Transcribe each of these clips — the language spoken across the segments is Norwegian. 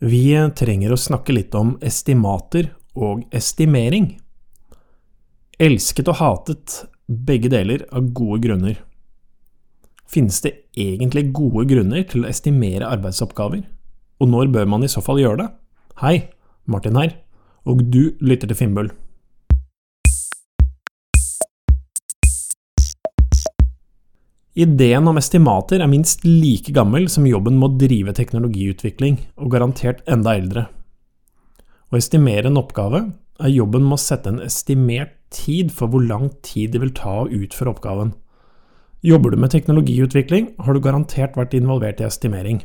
Vi trenger å snakke litt om estimater og estimering. Elsket og hatet, begge deler av gode grunner. Finnes det egentlig gode grunner til å estimere arbeidsoppgaver? Og når bør man i så fall gjøre det? Hei, Martin her, og du lytter til Finnbull. Ideen om estimater er minst like gammel som jobben med å drive teknologiutvikling, og garantert enda eldre. Å estimere en oppgave er jobben med å sette en estimert tid for hvor lang tid det vil ta å utføre oppgaven. Jobber du med teknologiutvikling, har du garantert vært involvert i estimering.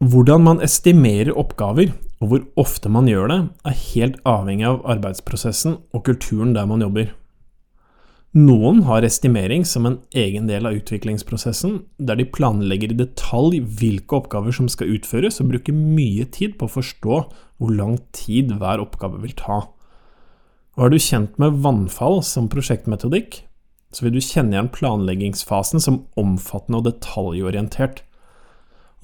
Hvordan man estimerer oppgaver, og hvor ofte man gjør det, er helt avhengig av arbeidsprosessen og kulturen der man jobber. Noen har estimering som en egen del av utviklingsprosessen, der de planlegger i detalj hvilke oppgaver som skal utføres, og bruker mye tid på å forstå hvor lang tid hver oppgave vil ta. Og er du kjent med vannfall som prosjektmetodikk, så vil du kjenne igjen planleggingsfasen som omfattende og detaljorientert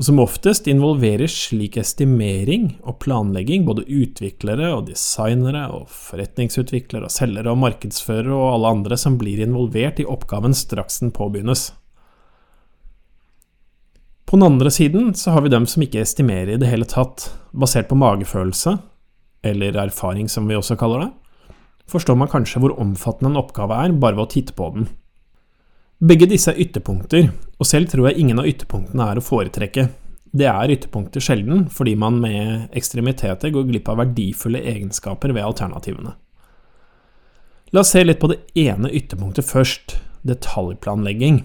og som oftest involverer slik estimering og planlegging både utviklere og designere og forretningsutviklere og selgere og markedsførere og alle andre som blir involvert i oppgaven straks den påbegynnes. På den andre siden så har vi dem som ikke estimerer i det hele tatt, basert på magefølelse, eller erfaring som vi også kaller det, forstår man kanskje hvor omfattende en oppgave er bare ved å titte på den. Begge disse er ytterpunkter, og selv tror jeg ingen av ytterpunktene er å foretrekke. Det er ytterpunkter sjelden, fordi man med ekstremiteter går glipp av verdifulle egenskaper ved alternativene. La oss se litt på det ene ytterpunktet først, detaljplanlegging.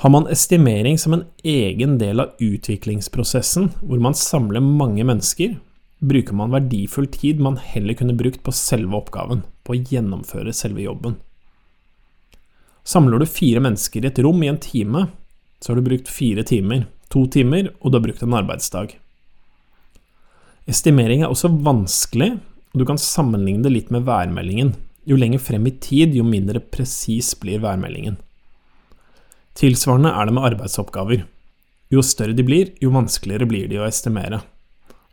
Har man estimering som en egen del av utviklingsprosessen, hvor man samler mange mennesker, bruker man verdifull tid man heller kunne brukt på selve oppgaven, på å gjennomføre selve jobben. Samler du fire mennesker i et rom i en time, så har du brukt fire timer, to timer, og du har brukt en arbeidsdag. Estimering er også vanskelig, og du kan sammenligne det litt med værmeldingen. Jo lenger frem i tid, jo mindre presis blir værmeldingen. Tilsvarende er det med arbeidsoppgaver. Jo større de blir, jo vanskeligere blir de å estimere.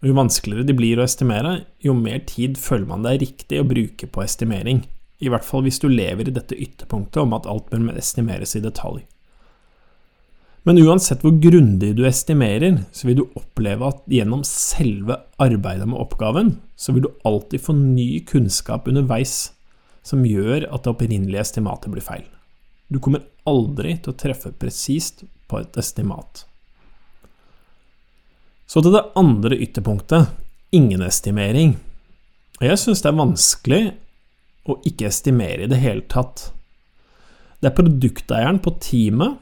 Og jo vanskeligere de blir å estimere, jo mer tid føler man det er riktig å bruke på estimering. I hvert fall hvis du lever i dette ytterpunktet om at alt bør estimeres i detalj. Men uansett hvor grundig du estimerer, så vil du oppleve at gjennom selve arbeidet med oppgaven, så vil du alltid få ny kunnskap underveis som gjør at det opprinnelige estimatet blir feil. Du kommer aldri til å treffe presist på et estimat. Så til det andre ytterpunktet, ingen estimering. Jeg syns det er vanskelig og ikke estimere i det hele tatt. Det er produkteieren på teamet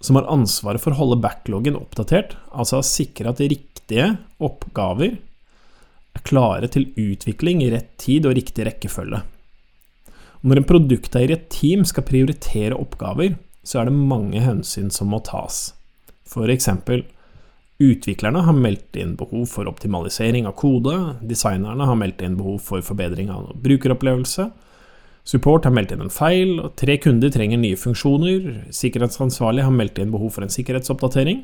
som har ansvaret for å holde backloggen oppdatert, altså sikre at riktige oppgaver er klare til utvikling i rett tid og riktig rekkefølge. når en produkteier i et team skal prioritere oppgaver, så er det mange hensyn som må tas. For eksempel Utviklerne har meldt inn behov for optimalisering av kode, designerne har meldt inn behov for forbedring av brukeropplevelse, support har meldt inn en feil, og tre kunder trenger nye funksjoner, sikkerhetsansvarlig har meldt inn behov for en sikkerhetsoppdatering.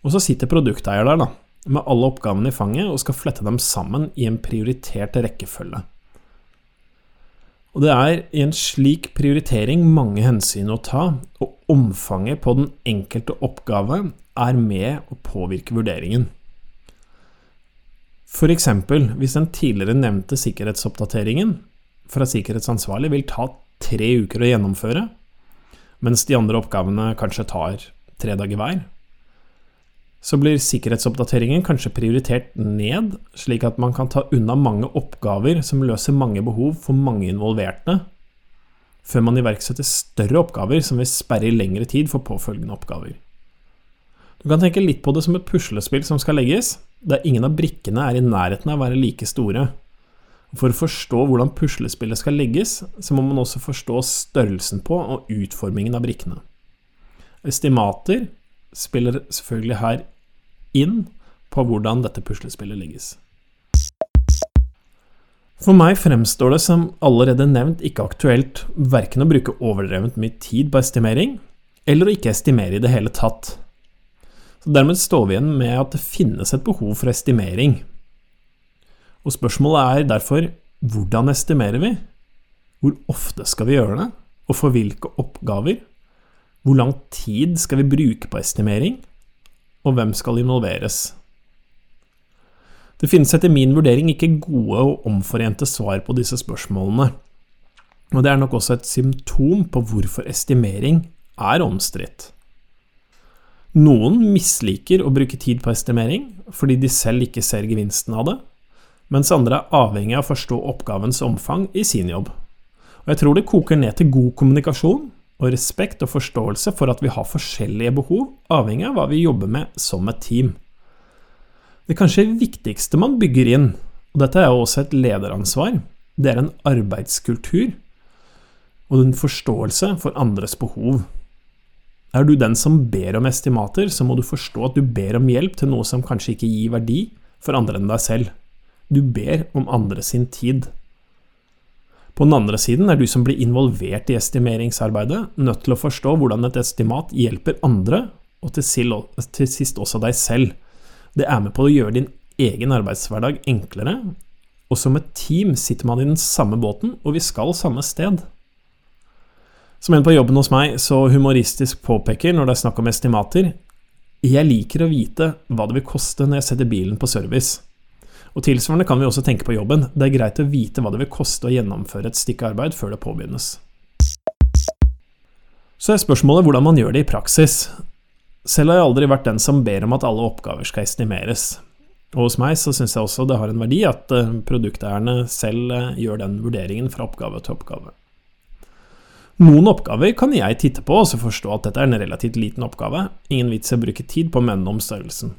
Og så sitter produkteier der, da, med alle oppgavene i fanget og skal flette dem sammen i en prioritert rekkefølge. Og det er i en slik prioritering mange hensyn å ta, og omfanget på den enkelte oppgave er med å påvirke vurderingen. Eksempel hvis den tidligere nevnte sikkerhetsoppdateringen fra sikkerhetsansvarlig vil ta tre uker å gjennomføre, mens de andre oppgavene kanskje tar tre dager hver, så blir sikkerhetsoppdateringen kanskje prioritert ned, slik at man kan ta unna mange oppgaver som løser mange behov for mange involverte, før man iverksetter større oppgaver som vil sperre i lengre tid for påfølgende oppgaver. Du kan tenke litt på det som et puslespill som skal legges, der ingen av brikkene er i nærheten av å være like store. For å forstå hvordan puslespillet skal legges, så må man også forstå størrelsen på og utformingen av brikkene. Estimater spiller selvfølgelig her inn på hvordan dette puslespillet legges. For meg fremstår det som allerede nevnt ikke aktuelt verken å bruke overdrevent mye tid på estimering, eller å ikke estimere i det hele tatt. Så Dermed står vi igjen med at det finnes et behov for estimering. Og spørsmålet er derfor hvordan estimerer vi? Hvor ofte skal vi gjøre det, og for hvilke oppgaver? Hvor lang tid skal vi bruke på estimering, og hvem skal involveres? Det finnes etter min vurdering ikke gode og omforente svar på disse spørsmålene, og det er nok også et symptom på hvorfor estimering er omstridt. Noen misliker å bruke tid på estimering fordi de selv ikke ser gevinsten av det, mens andre er avhengig av å forstå oppgavens omfang i sin jobb. Og jeg tror det koker ned til god kommunikasjon og respekt og forståelse for at vi har forskjellige behov, avhengig av hva vi jobber med som et team. Det kanskje viktigste man bygger inn, og dette er jo også et lederansvar, det er en arbeidskultur og en forståelse for andres behov. Er du den som ber om estimater, så må du forstå at du ber om hjelp til noe som kanskje ikke gir verdi for andre enn deg selv. Du ber om andre sin tid. På den andre siden er du som blir involvert i estimeringsarbeidet, nødt til å forstå hvordan et estimat hjelper andre, og til sist også deg selv. Det er med på å gjøre din egen arbeidshverdag enklere, og som et team sitter man i den samme båten, og vi skal samme sted. Som en på jobben hos meg så humoristisk påpeker når det er snakk om estimater, jeg liker å vite hva det vil koste når jeg setter bilen på service. Og tilsvarende kan vi også tenke på jobben. Det er greit å vite hva det vil koste å gjennomføre et stykke arbeid før det påbegynnes. Så er spørsmålet hvordan man gjør det i praksis. Selv har jeg aldri vært den som ber om at alle oppgaver skal estimeres. Og hos meg så syns jeg også det har en verdi at eh, produkteierne selv eh, gjør den vurderingen fra oppgave til oppgave. Noen oppgaver kan jeg titte på og så forstå at dette er en relativt liten oppgave, ingen vits i å bruke tid på å mene om størrelsen.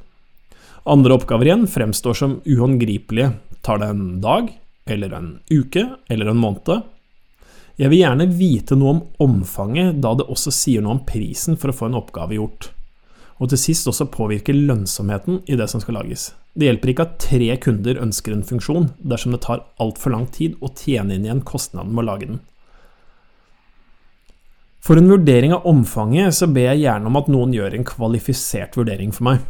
Andre oppgaver igjen fremstår som uhåndgripelige, tar det en dag, eller en uke, eller en måned? Jeg vil gjerne vite noe om omfanget, da det også sier noe om prisen for å få en oppgave gjort. Og til sist også påvirke lønnsomheten i det som skal lages. Det hjelper ikke at tre kunder ønsker en funksjon, dersom det tar altfor lang tid å tjene inn igjen kostnaden med å lage den. For en vurdering av omfanget så ber jeg gjerne om at noen gjør en kvalifisert vurdering for meg.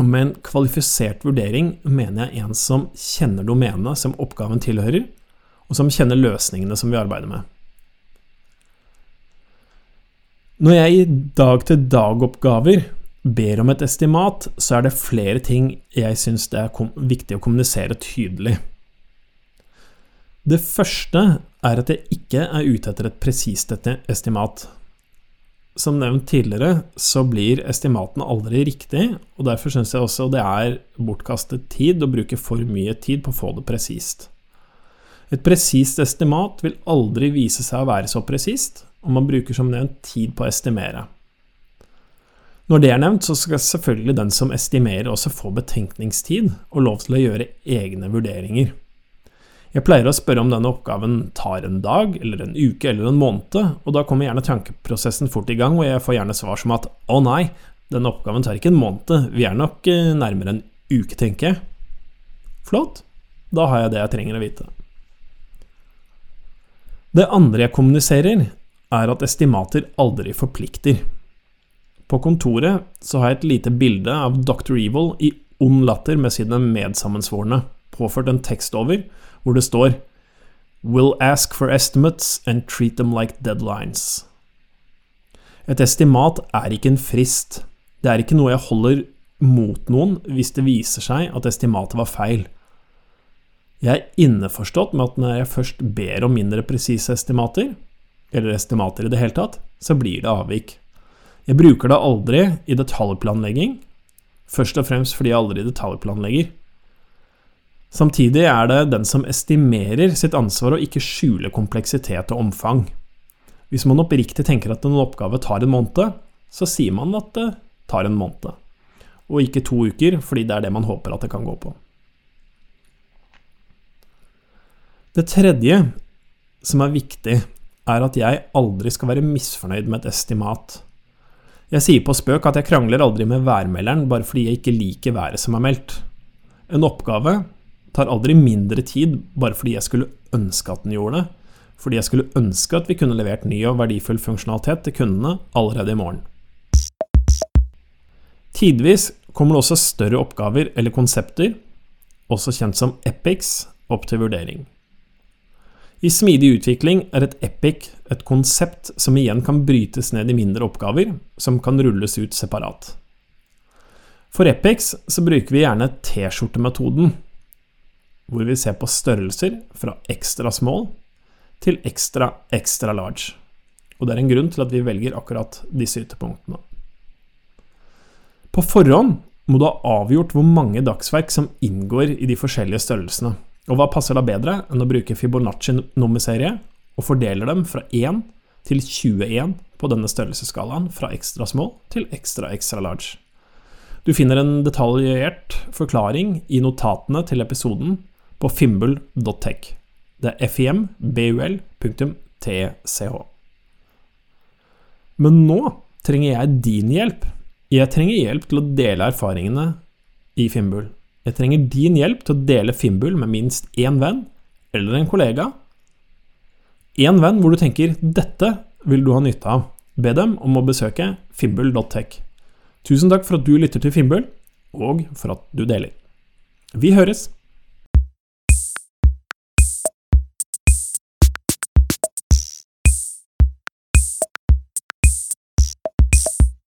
Med en kvalifisert vurdering mener jeg en som kjenner domenet som oppgaven tilhører, og som kjenner løsningene som vi arbeider med. Når jeg i dag-til-dag-oppgaver ber om et estimat, så er det flere ting jeg syns det er viktig å kommunisere tydelig. Det første er at jeg ikke er ute etter et presist estimat. Som nevnt tidligere, så blir estimatene aldri riktig, og derfor syns jeg også det er bortkastet tid å bruke for mye tid på å få det presist. Et presist estimat vil aldri vise seg å være så presist, og man bruker som nevnt tid på å estimere. Når det er nevnt, så skal selvfølgelig den som estimerer også få betenkningstid og lov til å gjøre egne vurderinger. Jeg pleier å spørre om denne oppgaven tar en dag, eller en uke eller en måned, og da kommer gjerne tankeprosessen fort i gang, og jeg får gjerne svar som at å nei, denne oppgaven tar ikke en måned, vi er nok eh, nærmere en uke, tenker jeg. Flott, da har jeg det jeg trenger å vite. Det andre jeg kommuniserer, er at estimater aldri forplikter. På kontoret så har jeg et lite bilde av Dr. Evil i ond latter med sine medsammensvorne, påført en tekst over, hvor det står Will ask for estimates and treat them like deadlines. Et estimat er ikke en frist. Det er ikke noe jeg holder mot noen hvis det viser seg at estimatet var feil. Jeg er innforstått med at når jeg først ber om mindre presise estimater, eller estimater i det hele tatt, så blir det avvik. Jeg bruker det aldri i detaljplanlegging, først og fremst fordi jeg aldri detaljplanlegger. Samtidig er det den som estimerer sitt ansvar å ikke skjule kompleksitet og omfang. Hvis man oppriktig tenker at en oppgave tar en måned, så sier man at det tar en måned, og ikke to uker, fordi det er det man håper at det kan gå på. Det tredje som er viktig, er at jeg aldri skal være misfornøyd med et estimat. Jeg sier på spøk at jeg krangler aldri med værmelderen bare fordi jeg ikke liker været som er meldt. En oppgave tar aldri mindre tid bare fordi jeg skulle ønske at den gjorde det, fordi jeg skulle ønske at vi kunne levert ny og verdifull funksjonalitet til kundene allerede i morgen. Tidvis kommer det også større oppgaver eller konsepter, også kjent som epics, opp til vurdering. I smidig utvikling er et epic et konsept som igjen kan brytes ned i mindre oppgaver, som kan rulles ut separat. For epics så bruker vi gjerne T-skjortemetoden, hvor vi ser på størrelser fra ekstra small til ekstra ekstra large. Og det er en grunn til at vi velger akkurat disse ytterpunktene. På forhånd må du ha avgjort hvor mange dagsverk som inngår i de forskjellige størrelsene. Og hva passer da bedre enn å bruke Fibonacci-nummerserie og fordele dem fra 1 til 21 på denne størrelsesskalaen fra ekstra small til ekstra ekstra large. Du finner en detaljert forklaring i notatene til episoden på fimbul.tech. Det er fimbul.tch. Men nå trenger jeg din hjelp. Jeg trenger hjelp til å dele erfaringene i Fimbul. Jeg trenger din hjelp til å dele Fimbul med minst én venn eller en kollega. Én venn hvor du tenker 'dette vil du ha nytte av'. Be dem om å besøke fimbul.tech. Tusen takk for at du lytter til Fimbul, og for at du deler. Vi høres!